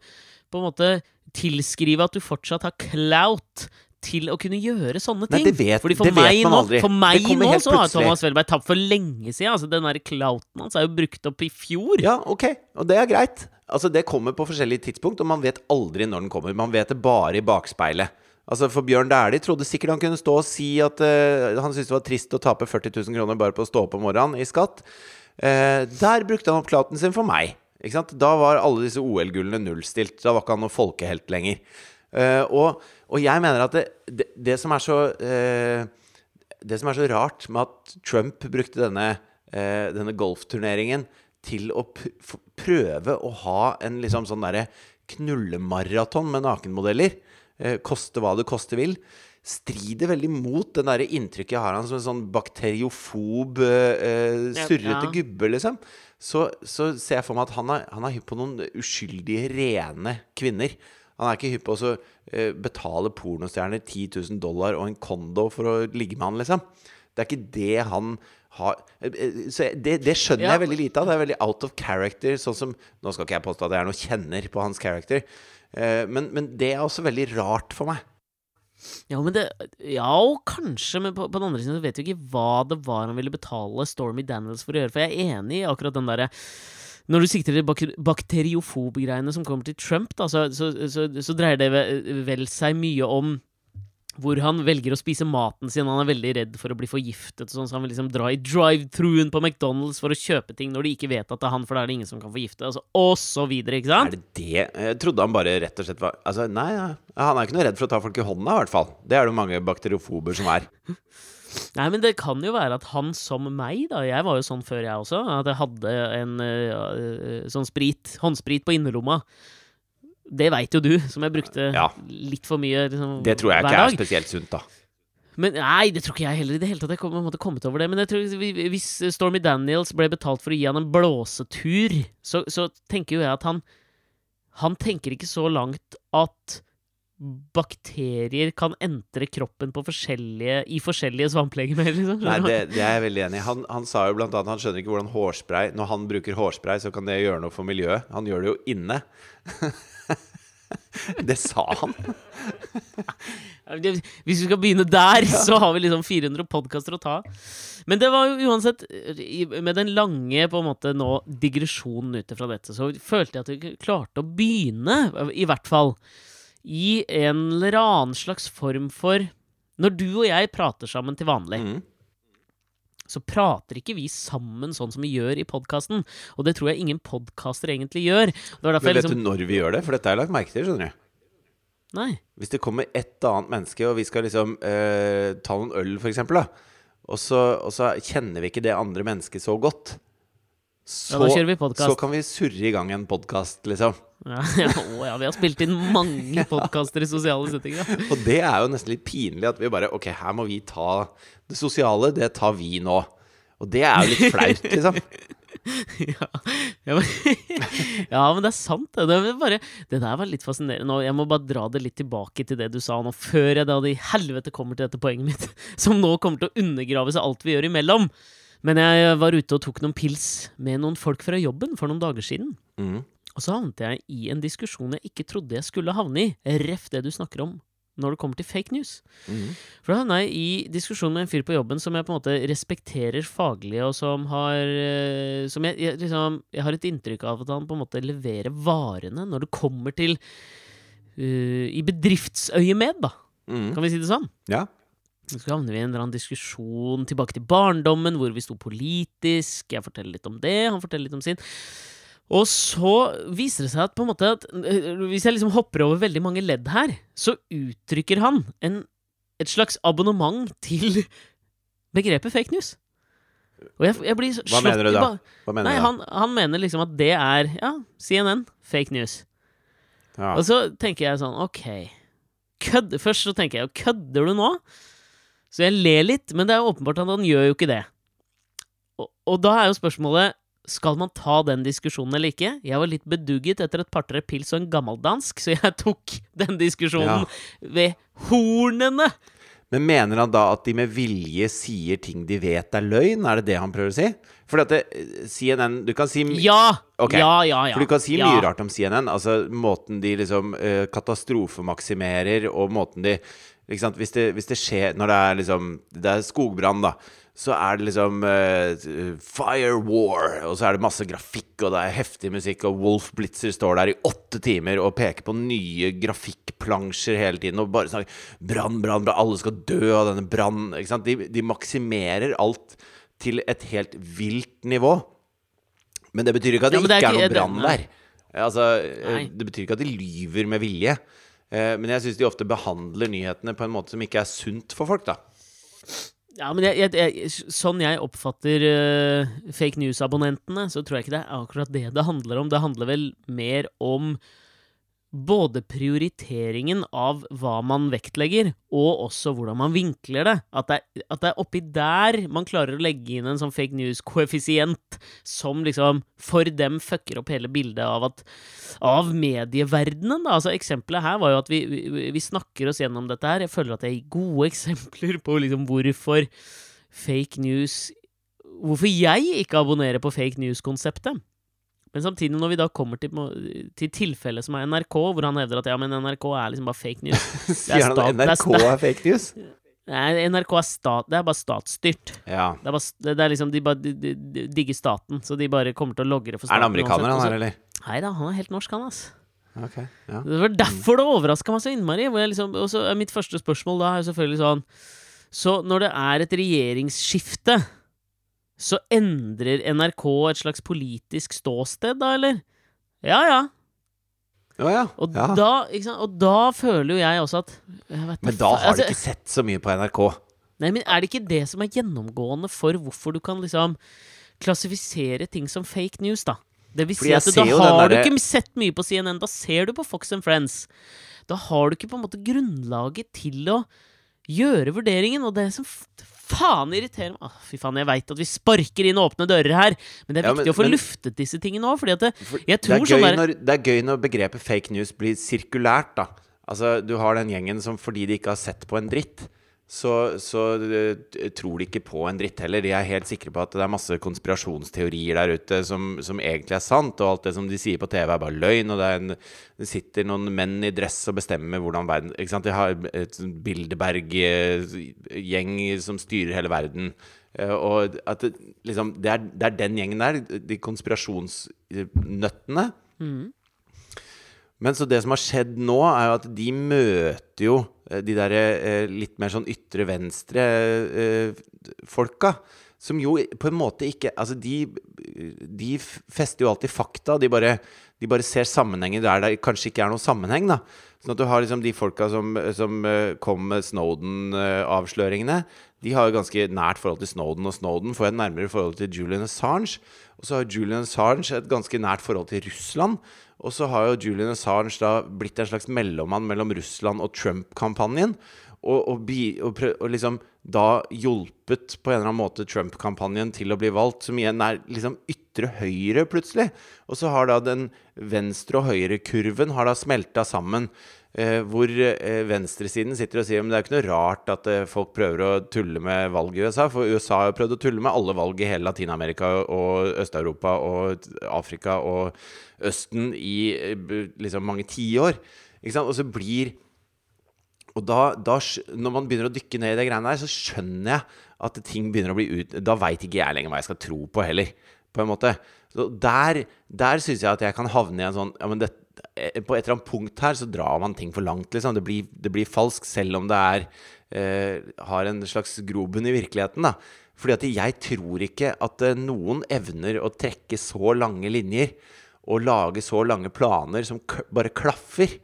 på en måte tilskrive at du fortsatt har clout til å kunne gjøre sånne Nei, ting? det vet- Fordi for det vet man nå, aldri. For meg nå så har. Thomas Welberg tapt for lenge siden. Altså, den der clouten hans er jo brukt opp i fjor. Ja, ok, og det er greit. Altså, Det kommer på forskjellige tidspunkt, og man vet aldri når den kommer. Man vet det bare i bakspeilet. Altså, For Bjørn Dæhlie trodde sikkert han kunne stå og si at uh, han syntes det var trist å tape 40 000 kroner bare på å stå opp om morgenen i skatt. Uh, der brukte han opp klaten sin for meg. Ikke sant? Da var alle disse OL-gullene nullstilt. Da var ikke han noe folkehelt lenger. Uh, og, og jeg mener at det, det, det som er så Det som er så rart med at Trump brukte denne, denne golfturneringen til å prøve å ha en liksom sånn derre knullemaraton med nakenmodeller, eh, koste hva det koste vil, strider veldig mot den derre inntrykket jeg har av han som en sånn bakteriofob, eh, surrete ja. gubbe, liksom. Så, så ser jeg for meg at han er, han er hypp på noen uskyldige, rene kvinner. Han er ikke hypp på å eh, betale pornostjerner 10 000 dollar og en kondo for å ligge med han, liksom. Det er ikke det han har eh, eh, Så det, det skjønner Ja. jeg veldig lite av. Det er veldig out of character. Sånn som Nå skal ikke jeg påstå at jeg er noen kjenner på hans character, eh, men, men det er også veldig rart for meg. Ja, men det, ja, kanskje, men på, på den andre siden så vet vi ikke hva det var han ville betale Stormy Daniels for å gjøre. For jeg er enig i akkurat den derre Når du sikter til bak bakteriofob-greiene som kommer til Trump, da, så, så, så, så dreier det vel seg mye om hvor han velger å spise maten sin. Han er veldig redd for å bli forgiftet, sånn, så han vil liksom dra i drive-thruen på McDonald's for å kjøpe ting når de ikke vet at det er han, for da er det ingen som kan forgifte, altså, og så videre, ikke sant? Er det det? Jeg trodde han bare rett og slett var Altså, nei, ja. han er ikke noe redd for å ta folk i hånda, i hvert fall. Det er det mange bakteriofober som er. (laughs) Nei, men det kan jo være at han som meg, da Jeg var jo sånn før, jeg også. At jeg hadde en uh, uh, sånn sprit, håndsprit på innerlomma. Det veit jo du, som jeg brukte Ja. litt for mye liksom, Det tror jeg hver ikke er spesielt sunt, da. Men Nei, det tror ikke jeg heller i det hele tatt. Jeg kom, måtte kommet over det. Men jeg tror, hvis Stormy Daniels ble betalt for å gi han en blåsetur, så, så tenker jo jeg at han Han tenker ikke så langt at bakterier kan entre kroppen på forskjellige, i forskjellige svamplegemer, liksom. Nei, det, det er jeg veldig enig i. Han, han sa jo blant annet han skjønner ikke hvordan hårspray Når han bruker hårspray, så kan det gjøre noe for miljøet. Han gjør det jo inne. (laughs) det sa han. Hvis vi skal begynne der, så har vi liksom 400 podkaster å ta. Men det var jo uansett Med den lange på en måte nå digresjonen ut fra dette, så følte jeg at vi klarte å begynne, i hvert fall, i en eller annen slags form for Når du og jeg prater sammen til vanlig, Mm. så prater ikke vi sammen sånn som vi gjør i podkasten. Og det tror jeg ingen podkaster egentlig gjør. Men vet liksom du når vi gjør det? For dette jeg lagt merke til. skjønner du Nei. Hvis det kommer et annet menneske, og vi skal liksom eh, ta noen øl, for eksempel, da, og så, og så kjenner vi ikke det andre mennesket så godt, så, Ja, vi så kan vi surre i gang en podkast, liksom. Ja, (laughs) ja, å ja, vi har spilt inn mange (laughs) podkaster i sosiale settinger. Og det er jo nesten litt pinlig at vi bare Ok, her må vi ta det sosiale. Det tar vi nå. Og det er jo litt flaut, liksom. (laughs) ja, ja, men, ja, men det er sant, det. Det, er bare, det der var litt fascinerende. Og jeg må bare dra det litt tilbake til det du sa nå, før jeg da i helvete kommer til dette poenget mitt, som nå kommer til å undergrave seg alt vi gjør imellom. Men jeg var ute og tok noen pils med noen folk fra jobben for noen dager siden. Mm. Og så havnet jeg i en diskusjon jeg ikke trodde jeg skulle havne i. Ref det du snakker om når det kommer til fake news. Mm. For da havna jeg i diskusjon med en fyr på jobben som jeg på en måte respekterer faglig, og som har eh, Som jeg, jeg liksom Jeg har et inntrykk av at han på en måte leverer varene når det kommer til uh, I bedriftsøyemed, da. Mm. Kan vi si det sånn? Ja. Så havner vi i en eller annen diskusjon tilbake til barndommen, hvor vi sto politisk. Jeg forteller litt om det, han forteller litt om sin. Og så viser det seg at på en måte at eh, hvis jeg liksom hopper over veldig mange ledd her, så uttrykker han en, et slags abonnement til (laughs) begrepet fake news. Og jeg, jeg blir så Hva mener du da? Mener Nei, han, han mener liksom at det er Ja, CNN, fake news. Ja. Og så tenker jeg sånn, ok kødd, Først så tenker jeg, kødder du nå? Så jeg ler litt, men det er jo åpenbart at han gjør jo ikke det. Og, og da er jo spørsmålet skal man ta den diskusjonen eller ikke? Jeg var litt bedugget etter et par-tre pils og en gammeldansk, så jeg (laughs) tok den diskusjonen ved hornene. Men mener han da at de med vilje sier ting de vet er løgn? Er det det han prøver å si? Fordi at det, CNN Du kan si Ja! Okay. Ja, ja, ja. For du kan si ja. mye rart om CNN. Altså måten de liksom uh, katastrofemaksimerer, og måten de? Hvis, det, hvis det skjer Når det er liksom Det er skogbrann, da. Så er det liksom uh, Fire War, og så er det masse grafikk, og det er heftig musikk, og Wolf Blitzer står der i åtte timer og peker på nye grafikkplansjer hele tiden, og bare snakker brann, brann, brann, alle skal dø av denne sant? De, de maksimerer alt til et helt vilt nivå. Men det betyr ikke at det, Ja, det er ikke er noen noe brann der. Altså, eh, det betyr ikke at de lyver med vilje. Eh, Men jeg syns de ofte behandler nyhetene på en måte som ikke er sunt for folk, da. Ja, men jeg, jeg, jeg, sånn jeg oppfatter uh, fake news-abonnentene, så tror jeg ikke det er akkurat det det handler om. Det handler vel mer om både prioriteringen av hva man vektlegger, og også hvordan man vinkler det. At det, er, at det er oppi der man klarer å legge inn en sånn fake news-koeffisient som liksom for dem fucker opp hele bildet av at av medieverdenen. Da. Altså, eksempelet her var jo at vi, vi, vi snakker oss gjennom dette her. Jeg føler at jeg gir gode (laughs) eksempler på liksom hvorfor fake news Hvorfor jeg ikke abonnerer på fake news-konseptet. Men samtidig, når vi da kommer til, til tilfellet som er NRK, hvor han hevder at ja, men NRK er liksom bare fake news (laughs) Sier han at NRK er er fake news? Nei, NRK er stat, det er bare statsstyrt. Ja. Det er, bare, det er liksom, De bare de, de, de digger staten, så de bare kommer til å logre for Er det amerikaner, han er, eller? Nei da, han er helt norsk, han, ass. Ok, ja. Det var derfor det overraska meg så innmari. Liksom, og så er mitt første spørsmål da er jo selvfølgelig sånn Så når det er et regjeringsskifte, så endrer NRK et slags politisk ståsted, da, eller? Ja ja. Ja, ja. Og, ja. Da, og da føler jo jeg også at jeg vet Men da har altså, du ikke sett så mye på NRK. Nei, men er det ikke det som er gjennomgående for hvorfor du kan liksom klassifisere ting som fake news, da? Det vil si at da har der... du ikke sett mye på CNN, da ser du på Fox and Friends. Da har du ikke på en måte grunnlaget til å gjøre vurderingen, og det som faen irriterer meg ah, Fy faen, jeg veit at vi sparker inn åpne dører her, men det er Ja, viktig men- å få men- luftet disse tingene òg, fordi at det, er sånn gøy der når, det er gøy når begrepet fake news blir sirkulært, da. Altså, du har den gjengen som fordi de ikke har sett på en dritt, så, så eh, tror de ikke på en dritt heller. De er helt sikre på at det er masse konspirasjonsteorier der ute som, som egentlig er sant, og alt det som de sier på TV, er bare løgn, og det, en, det sitter noen menn i dress og bestemmer hvordan verden Ikke sant? De har et sånn Bilderberg-gjeng som styrer hele verden. Eh, Og at det, liksom, det, er, det er den gjengen der, de konspirasjonsnøttene. Men så det som har skjedd nå, er jo at de møter jo eh, de der eh, litt mer sånn ytre venstre eh. Som jo på en måte ikke Altså, de, de fester jo alltid fakta. De bare, de bare ser sammenhenger der det kanskje ikke er noen sammenheng, da. Sånn at du har liksom de folka som, som kom med Snowden-avsløringene. De har jo ganske nært forhold til Snowden, og Snowden får et nærmere forhold til Julian Assange. Og så har Julian Assange et ganske nært forhold til Russland. Og så har jo Julian Assange da blitt en slags mellommann mellom Russland og Trump-kampanjen. Og, og, og, og liksom da hjulpet på en eller annen måte Trump-kampanjen til å bli valgt, som igjen er liksom ytre høyre, plutselig. Og så har da den venstre- og høyre-kurven har da smelta sammen. Eh, hvor eh, venstresiden sitter og sier Men det er jo ikke noe rart at eh, folk prøver å tulle med valg i USA, for USA har jo prøvd å tulle med alle valg i hele Latin-Amerika og Øst-Europa og Afrika og Østen i liksom mange tiår. Ikke sant? Og så blir og da, da, når man begynner å dykke ned i det greiene der, så skjønner jeg at ting begynner å bli ut Da veit ikke jeg lenger hva jeg skal tro på heller, på en måte. Så der, der syns jeg at jeg kan havne i en sånn ja, men det, eh, På et eller annet punkt her så drar man ting for langt, liksom. Det blir, det blir falsk, selv om det er eh, har en slags grobunn i virkeligheten, da. Fordi at jeg tror ikke at eh, noen evner å trekke så lange linjer og lage så lange planer som bare klaffer.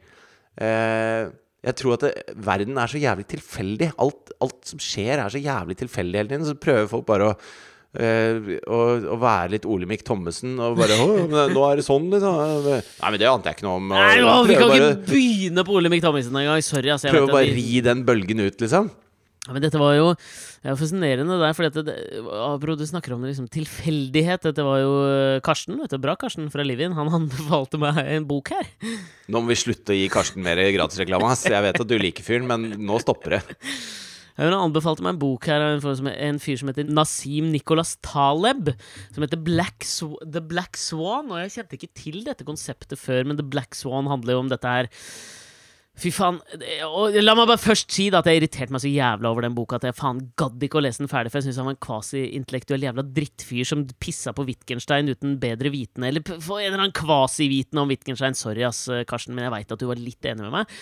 Eh, jeg tror at det, verden er så jævlig tilfeldig. Alt, alt som skjer, er så jævlig tilfeldig hele tiden. Så prøver folk bare å Uh, og, og, være litt Olemic Thommessen og bare 'Nå er det sånn', liksom. Nei, men det ante jeg ikke noe om. Nei, å, vi kan bare, ikke begynne på Olemic Thommessen engang. Sorry. Altså, prøve å bare vi... ri den bølgen ut, liksom. Ja, men dette var jo er fascinerende der, for dette, det, du snakker om liksom, tilfeldighet. Dette var jo eh, Karsten, vet du, bra Karsten fra Livin. Han (laughs) anbefalte meg en bok her. Nå må vi slutte å gi Karsten mer gratisreklame. Jeg vet at du liker fyren, men nå stopper det. Han anbefalte meg en bok her av en, en, fyr som heter Nasim Nicholas Taleb. Som heter Black The Black Swan. Og jeg kjente ikke til dette konseptet før, men The Black Swan handler jo om dette her Fy faen. Og la meg bare først si da at jeg irriterte meg så jævla over den boka at jeg faen gadd ikke å lese den ferdig, for jeg syntes han var en kvasi-intellektuell jævla drittfyr som pissa på Wittgenstein uten bedre vitende, eller for en eller annen kvasi-vitende om Wittgenstein. Sorry, ass, Karsten, men jeg veit at du var litt enig med meg.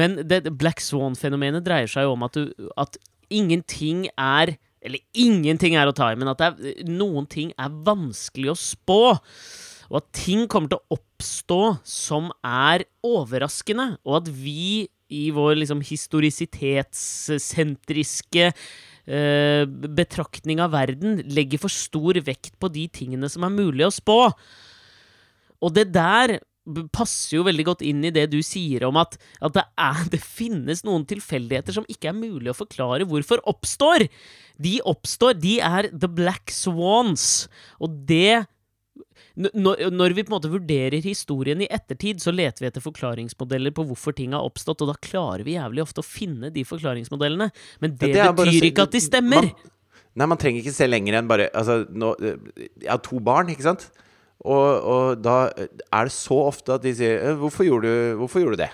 Men det Black Swan-fenomenet dreier seg jo om at, du, at ingenting er Eller ingenting er å ta i, men at er, noen ting er vanskelig å spå og at ting kommer til å oppstå som er overraskende, og at vi i vår liksom historisitetssentriske eh, betraktning av verden legger for stor vekt på de tingene som er mulig å spå. Og det der passer jo veldig godt inn i det du sier om at, at det, er, (laughs) det, finnes noen tilfeldigheter som ikke er mulig å forklare hvorfor oppstår. De oppstår. De er the black swans. Og det når, når, vi på en måte vurderer historien i ettertid, så leter vi etter forklaringsmodeller på hvorfor ting har oppstått, og da klarer vi jævlig ofte å finne de forklaringsmodellene. Men det, ja, det betyr bare, ikke at de stemmer. Man, nei, man trenger ikke se lenger enn bare Altså, nå, jeg har to barn, ikke sant? Og, og, da er det så ofte at de sier «Eh, hvorfor gjorde, du, 'Hvorfor gjorde du det?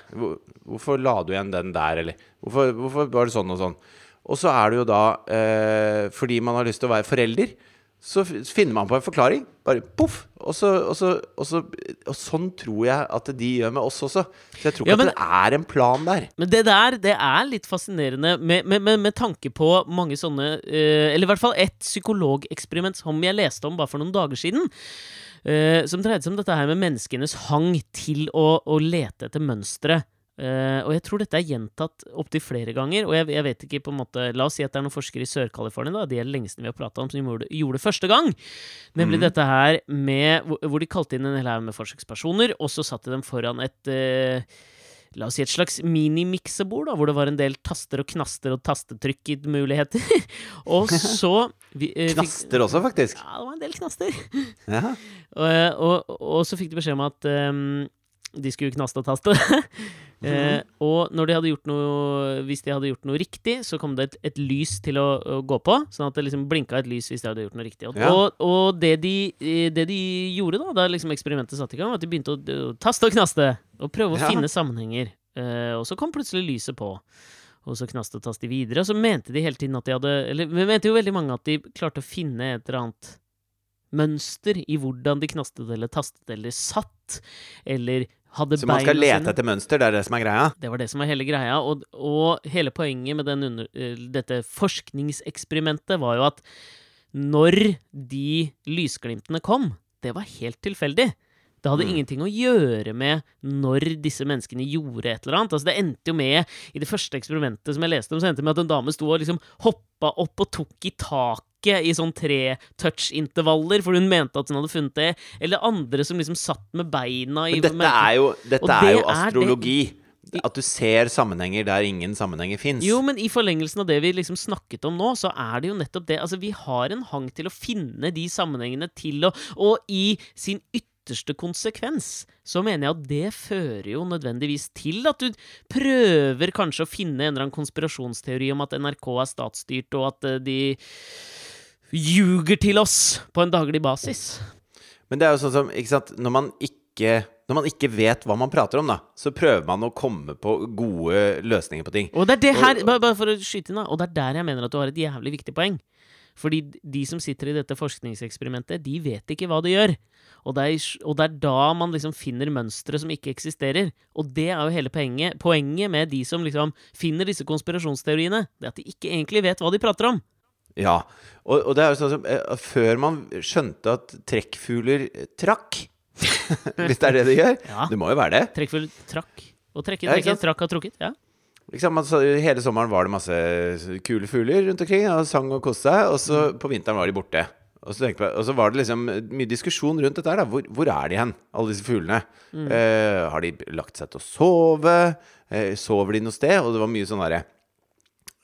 Hvorfor la du igjen den der?' Eller hvorfor, hvorfor var det sånn og sånn?' Og så er det jo da eh, fordi man har lyst til å være forelder så finner man på en forklaring. Bare poff! Og, og, og, og, sånn tror jeg at de gjør med oss også. Så jeg tror ikke ja, men, at det er en plan der. Men det der det er litt fascinerende med, med, med, med tanke på mange sånne uh, Eller i hvert fall ett psykologeksperiment som jeg leste om bare for noen dager siden. Uh, som dreide seg om dette her med menneskenes hang til å, å lete etter mønstre. Uh, og jeg tror dette er gjentatt opptil flere ganger. Og jeg, jeg, vet ikke på en måte La oss si at det er noen forskere i Sør-California de er lengst lengste vi har prata om, som gjorde, gjorde, det første gang. Nemlig mm. dette her med hvor de kalte inn en hel haug med forsøkspersoner, og så satte de dem foran et uh, La oss si et slags minimiksebord, da, hvor det var en del taster og knaster og tastetrykk-muligheter. (laughs) og (laughs) så vi, uh, Knaster også, faktisk? Ja, det var en del knaster. ja. (laughs) og, og, og, så fikk de beskjed om at um, de skulle knaste og taste. mm. (laughs) eh, og når de hadde gjort noe hvis de hadde gjort noe riktig, så kom det et, et lys til å, å, gå på. Sånn at det liksom blinka et lys hvis de hadde gjort noe riktig. Og, ja. og, og det, de, det, de, gjorde da da liksom eksperimentet satte i gang, var at de begynte å, taste og knaste. Og prøve å ja. finne sammenhenger. Eh, og så kom plutselig lyset på. Og så knaste og taste videre. Og så mente de hele tiden at de hadde Eller vi mente jo veldig mange at de klarte å finne et eller annet mønster i hvordan de knastet eller tastet eller satt, eller hadde Så man skal lete etter mønster, det er det som er greia? Det var det som var hele greia. Og, og hele poenget med under, uh, dette forskningseksperimentet var jo at når de lysglimtene kom, det var helt tilfeldig. Det hadde mm. ingenting å gjøre med når disse menneskene gjorde et eller annet. Altså Det endte jo med, i det første eksperimentet som jeg leste om, så endte det med at en dame sto og liksom hoppa opp og tok i tak i sånn tre touch-intervaller, for hun mente at hun hadde funnet det. Eller andre som liksom satt med beina i Men dette er jo, dette er jo astrologi. Er at du ser sammenhenger der ingen sammenhenger fins. Jo, men i forlengelsen av det vi liksom snakket om nå, så er det jo nettopp det. Altså, vi har en hang til å finne de sammenhengene til å Og i sin ytterste konsekvens, så mener jeg at det fører jo nødvendigvis til at du prøver kanskje å finne en eller annen konspirasjonsteori om at NRK er statsstyrt, og at eh, de ljuger til oss på en daglig basis. Men det er jo sånn som, ikke sant, når man ikke når man ikke vet hva man prater om, da, så prøver man å komme på gode løsninger på ting. Og det er det her, bare for å skyte inn da, og det er der jeg mener at du har et jævlig viktig poeng. Fordi de som sitter i dette forskningseksperimentet, de vet ikke hva de gjør. Og det, er, og det er, da man liksom finner mønstre som ikke eksisterer. Og det er jo hele poenget, poenget med de som liksom finner disse konspirasjonsteoriene. Det er at de ikke egentlig vet hva de prater om. Ja, og, og det er jo sånn som eh, Før man skjønte at trekkfugler trakk (laughs) Hvis det er det de gjør. Ja. Det må jo være det. Trekkfugl trakk. Og trekke, Ja, ikke trekke, sant? trakk har trukket. Ja. Liksom, altså, hele sommeren var det masse kule fugler rundt omkring og sang og koste seg. Og så Mm. på vinteren var de borte. Og så, tenkte jeg, og så var det liksom mye diskusjon rundt dette her. da Hvor, hvor er de hen, alle disse fuglene? Mm. Eh, har de lagt seg til å sove? Eh, sover de noe sted? Og det var mye sånn derre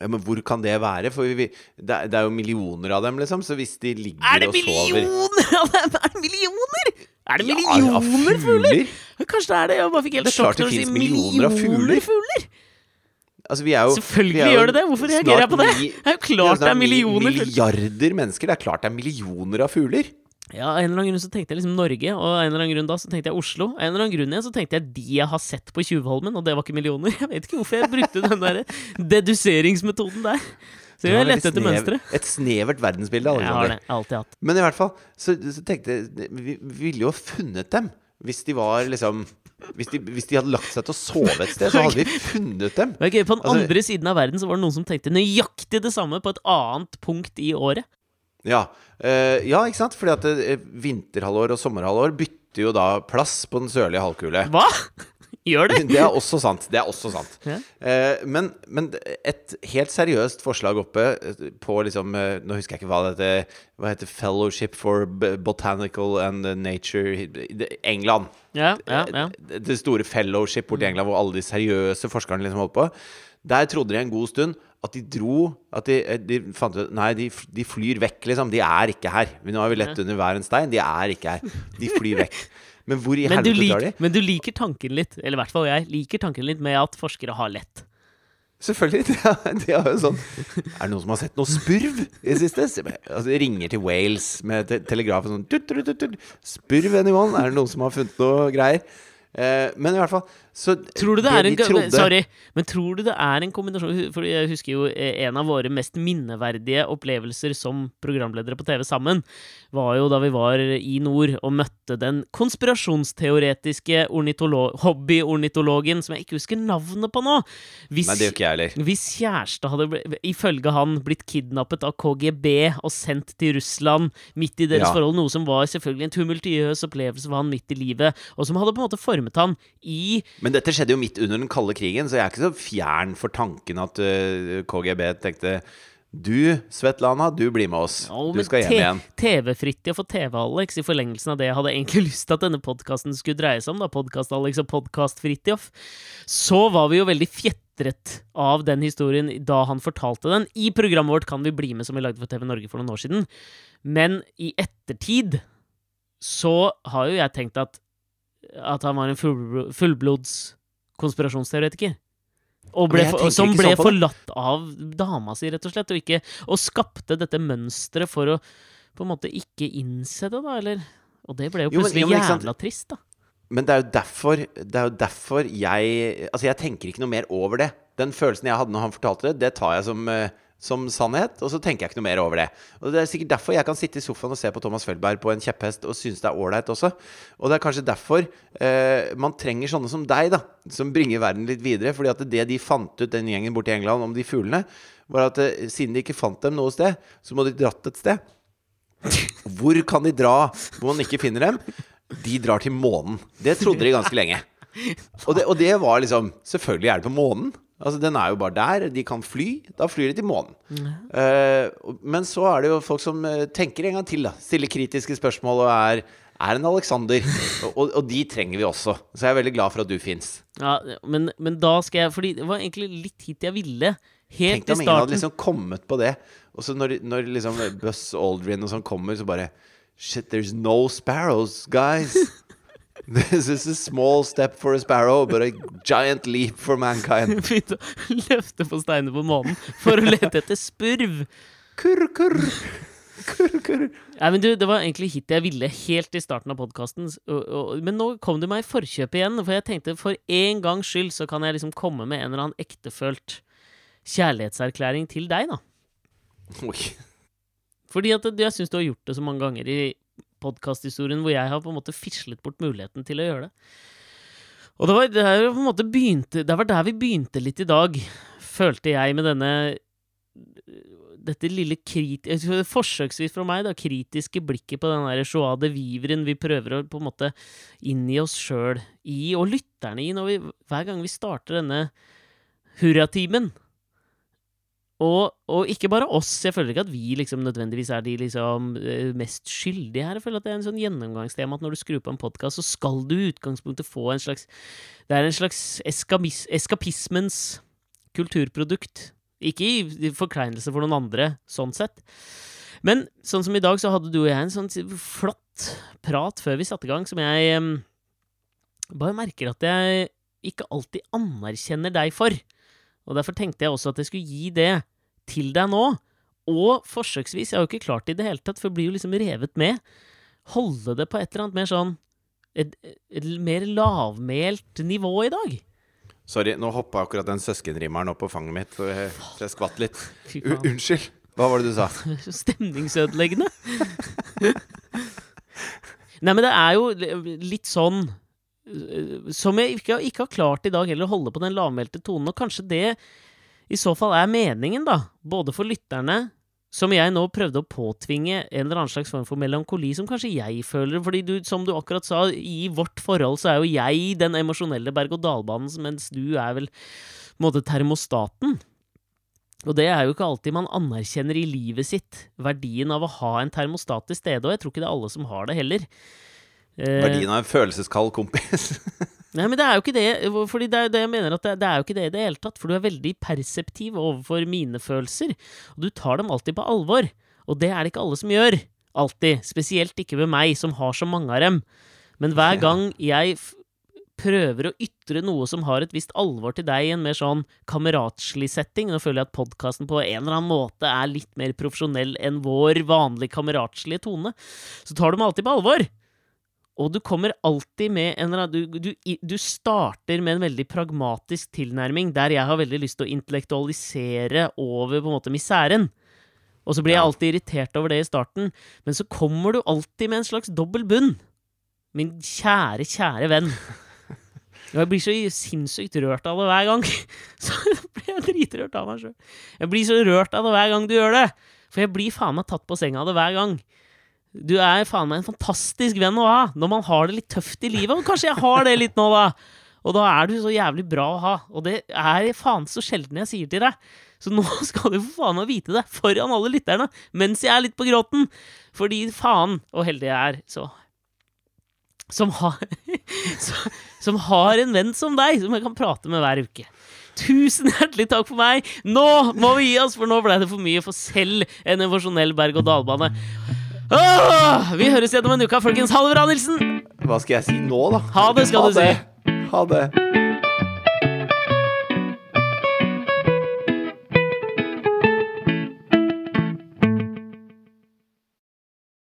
ja, men hvor kan det være? For vi, det, er, det er jo millioner av dem, liksom. Så hvis de ligger Er det millioner av dem?! Er det millioner?! Er det millioner ja, fugler? Kanskje det er det? Jeg bare fikk helt Det er sjokk når du sier millioner av fugler. fugler. Altså, vi er jo, Selvfølgelig vi er jo gjør det det! Hvorfor reagerer jeg på det? Det er jo klart det er snart mi- millioner. Milliarder mennesker. Det er klart det er millioner av fugler. Ja, av en eller annen grunn så tenkte jeg liksom Norge, og av en eller annen grunn da så tenkte jeg Oslo. Av en eller annen grunn igjen så tenkte jeg de jeg har sett på Tjuvholmen, og det var ikke millioner. (laughs) Jeg vet ikke hvorfor jeg brukte den der deduseringsmetoden der. Så jeg lette etter mønsteret. Et snevert verdensbilde. Jeg har Alexander. det. Alltid hatt. Men i hvert fall, så, så tenkte jeg Vi vi ville jo ha funnet dem. Hvis de var liksom hvis de, hvis de hadde lagt seg til å sove et sted, så hadde vi (laughs) funnet dem. Er På den Altså- andre siden av verden så var det noen som tenkte nøyaktig det samme på et annet punkt i året. Ja, eh, ja ikke sant? Fordi at eh, vinterhalvår og sommerhalvår bytter jo da plass på den sørlige halvkule. Hva?! (laughs) Gjør det? (laughs) Det er også sant. Det er også sant. Ja. Eh, men, men et helt seriøst forslag oppe eh, på liksom eh, Nå husker jeg ikke hva det heter. Hva heter Fellowship for B- Botanical and Nature det- England. Ja, ja, ja. Det det store fellowship borti England hvor alle de seriøse forskerne liksom holdt på. Der trodde de en god stund at de dro At de, eh, de fant ut Nei, de, de flyr vekk, liksom. De er ikke her. Nå har vi lett under hver en stein. De er ikke her. De flyr vekk. (laughs) Men hvor i helvete drar de? men du liker tanken litt, eller i hvert fall jeg, liker tanken litt med at forskere har lett. Selvfølgelig. (laughs) De har, de har jo sånn Er det noen som har sett noe spurv i det siste? Altså, de ringer til Wales med te telegrafen sånn tut, tut, tut, tut. Spurv, anyone? Er det noen som har funnet noe greier? Eh, men i hvert fall så Tror du det, er en de trodde- Sorry, men tror du det er en kombinasjon For jeg husker jo eh, en av våre mest minneverdige opplevelser som programledere på TV sammen, var jo da vi var i nord og møtte den konspirasjonsteoretiske hobbyornitologen som jeg ikke husker navnet på nå. Hvis, Nei, det gjør ikke jeg heller. hvis kjæreste hadde, ifølge han, blitt kidnappet av KGB og sendt til Russland midt i deres Ja. forhold, noe som var selvfølgelig en tumultiøs opplevelse for han midt i livet, og som hadde på en måte formet han i Men dette skjedde jo midt under den kalde krigen, så jeg er ikke så fjern for tanken at eh, KGB tenkte Du, Svetlana, du blir med oss. Ja, Du skal hjem igjen. TV-Fritjof og TV-Alex, i forlengelsen av det jeg hadde egentlig (laughs) lyst til at denne podkasten skulle dreie seg om, da, Podkast-Alex og Podkast-Fritjof, så var vi jo veldig fjetret av den historien da han fortalte den. I programmet vårt Kan vi bli med, som vi lagde for TV Norge for noen år siden. Men i ettertid så har jo jeg tenkt at at han var en full, fullblods konspirasjonsteoretiker. Og ble, for, som ble sånn forlatt av dama si, rett og slett, og, ikke, og skapte dette mønsteret for å på en måte ikke innse det, da, eller Og det ble jo Jo, men- plutselig jo, men jævla trist, da. Men det er jo derfor Det er jo derfor jeg Altså, jeg tenker ikke noe mer over det. Den følelsen jeg hadde når han fortalte det, det tar jeg som, eh, som sannhet, og så tenker jeg ikke noe mer over det. Og det er sikkert derfor jeg kan sitte i sofaen og se på Thomas Felberg på en kjepphest og synes det er ålreit også. Og det er kanskje derfor eh, man trenger sånne som deg, da, som bringer verden litt videre. Fordi at det de fant ut, den gjengen borte i England, om de fuglene, var at eh, siden de ikke fant dem noe sted, så må de dratt et sted. (laughs) Hvor kan de dra hvor man ikke finner dem? De drar til månen. Det trodde de ganske lenge. Og det, og det var liksom Selvfølgelig er det på månen. Altså Den er jo bare der. De kan fly. Da flyr de til månen. Mm. Uh, men så er det jo folk som eh, tenker en gang til. da Stiller kritiske spørsmål og er, er en Alexander. (laughs) Og, og, de trenger vi også. Så jeg er veldig glad for at du fins. Ja, men, men da skal jeg Fordi det var egentlig litt hit jeg ville. Helt Tenk i om ingen hadde liksom kommet på det. Og så når, når liksom Buzz Aldrin og sånn kommer, så bare Shit, there's no sparrows, guys. (laughs) This is a small step for a sparrow, but a giant leap for mankind. (laughs) Begynte å løfte på steiner på månen for å lete etter spurv. Kurr, kurr. Kurr, kurr. Nei, men du, Det var egentlig hit jeg ville, helt i starten av podkasten. Men nå kom du meg i forkjøpet igjen, for jeg tenkte for en gangs skyld så kan jeg liksom komme med en eller annen ektefølt kjærlighetserklæring til deg, da. Oi. Fordi at jeg syns du har gjort det så mange ganger i podkasthistorien hvor jeg har på en måte fislet bort muligheten til å gjøre det. Og det var, det er på en måte begynte, det var der vi begynte litt i dag, følte jeg, med denne dette lille kriti forsøksvis fra meg, da, kritiske blikket på den der joie de vivren vi prøver å på en måte inngi oss sjøl i, og lytterne i, vi, hver gang vi starter denne hurratimen. Og, og ikke bare oss. Jeg føler ikke at vi liksom nødvendigvis er de liksom eh, mest skyldige her. Jeg føler at det er en sånn gjennomgangstema at når du skrur på en podkast, så skal du i utgangspunktet få en slags Det er en slags eskamis, eskapismens kulturprodukt. Ikke i forkleinelse for noen andre, sånn sett. Men sånn som i dag, så hadde du og jeg en sånn flott prat før vi satte i gang, som jeg um, bare merker at jeg ikke alltid anerkjenner deg for. Og derfor tenkte jeg også at jeg skulle gi det til deg nå. Og forsøksvis, jeg har jo ikke klart det i det hele tatt, for jeg blir jo liksom revet med. Holde det på et eller annet mer sånn et, et mer lavmælt nivå i dag. Sorry, nå hoppa akkurat den søskenrimmeren opp på fanget mitt, så jeg, jeg skvatt litt. U unnskyld. Hva var det du sa? (laughs) Stemningsødeleggende. (laughs) Nei, men det er jo litt sånn Som jeg ikke, ikke har klart i dag heller, å holde på den lavmælte tonen. Og kanskje det i så fall er meningen, da. Både for lytterne, som jeg nå prøvde å påtvinge en eller annen slags form for melankoli, som kanskje jeg føler. Fordi du, som du akkurat sa, i vårt forhold så er jo jeg den emosjonelle berg-og-dal-banen, mens du er vel på en måte termostaten. Og det er jo ikke alltid man anerkjenner i livet sitt verdien av å ha en termostat til stede, og jeg tror ikke det er alle som har det heller. Eh, Verdien av en følelseskald kompis. (laughs) Nei, men det er jo ikke det. Fordi det er det jeg mener at det, det er jo ikke det i det hele tatt. For du er veldig perseptiv overfor mine følelser. Og du tar dem alltid på alvor. Og det er det ikke alle som gjør. Alltid. Spesielt ikke med meg, som har så mange av dem. Men hver gang jeg prøver å ytre noe som har et visst alvor til deg i en mer sånn kameratslig setting Nå føler jeg at podkasten på en eller annen måte er litt mer profesjonell enn vår vanlige kameratslige tone. Så tar du meg alltid på alvor. Og du kommer alltid med en du, du, du starter med en veldig pragmatisk tilnærming, der jeg har veldig lyst til å intellektualisere over på en måte miseren. Og så blir jeg alltid irritert over det i starten, men så kommer du alltid med en slags dobbel bunn. Min kjære, kjære venn. Og jeg blir så sinnssykt rørt av det hver gang. (laughs) Så blir jeg dritrørt av meg sjøl. Jeg blir så rørt av det hver gang du gjør det. For jeg blir faen meg tatt på senga av det hver gang. Du er faen meg en fantastisk venn å ha når man har det litt tøft i livet. Og kanskje jeg har det litt nå, da. Og da er du så jævlig bra å ha. Og det er faen så sjelden jeg sier til deg. Så nå (laughs) skal du for faen meg vite det foran alle lytterne mens jeg er litt på gråten. Fordi faen, og heldig jeg er, så som har, (laughs) som har en venn som deg, som jeg kan prate med hver uke. Tusen hjertelig takk for meg! Nå må vi gi oss, for nå ble det for mye for selv en emosjonell berg-og-dal-bane. Åh, vi høres igjen om en uke, folkens. Ha det bra, Nilsen! Hva skal jeg si nå, da? Ha det, skal Ha du si. Ha det.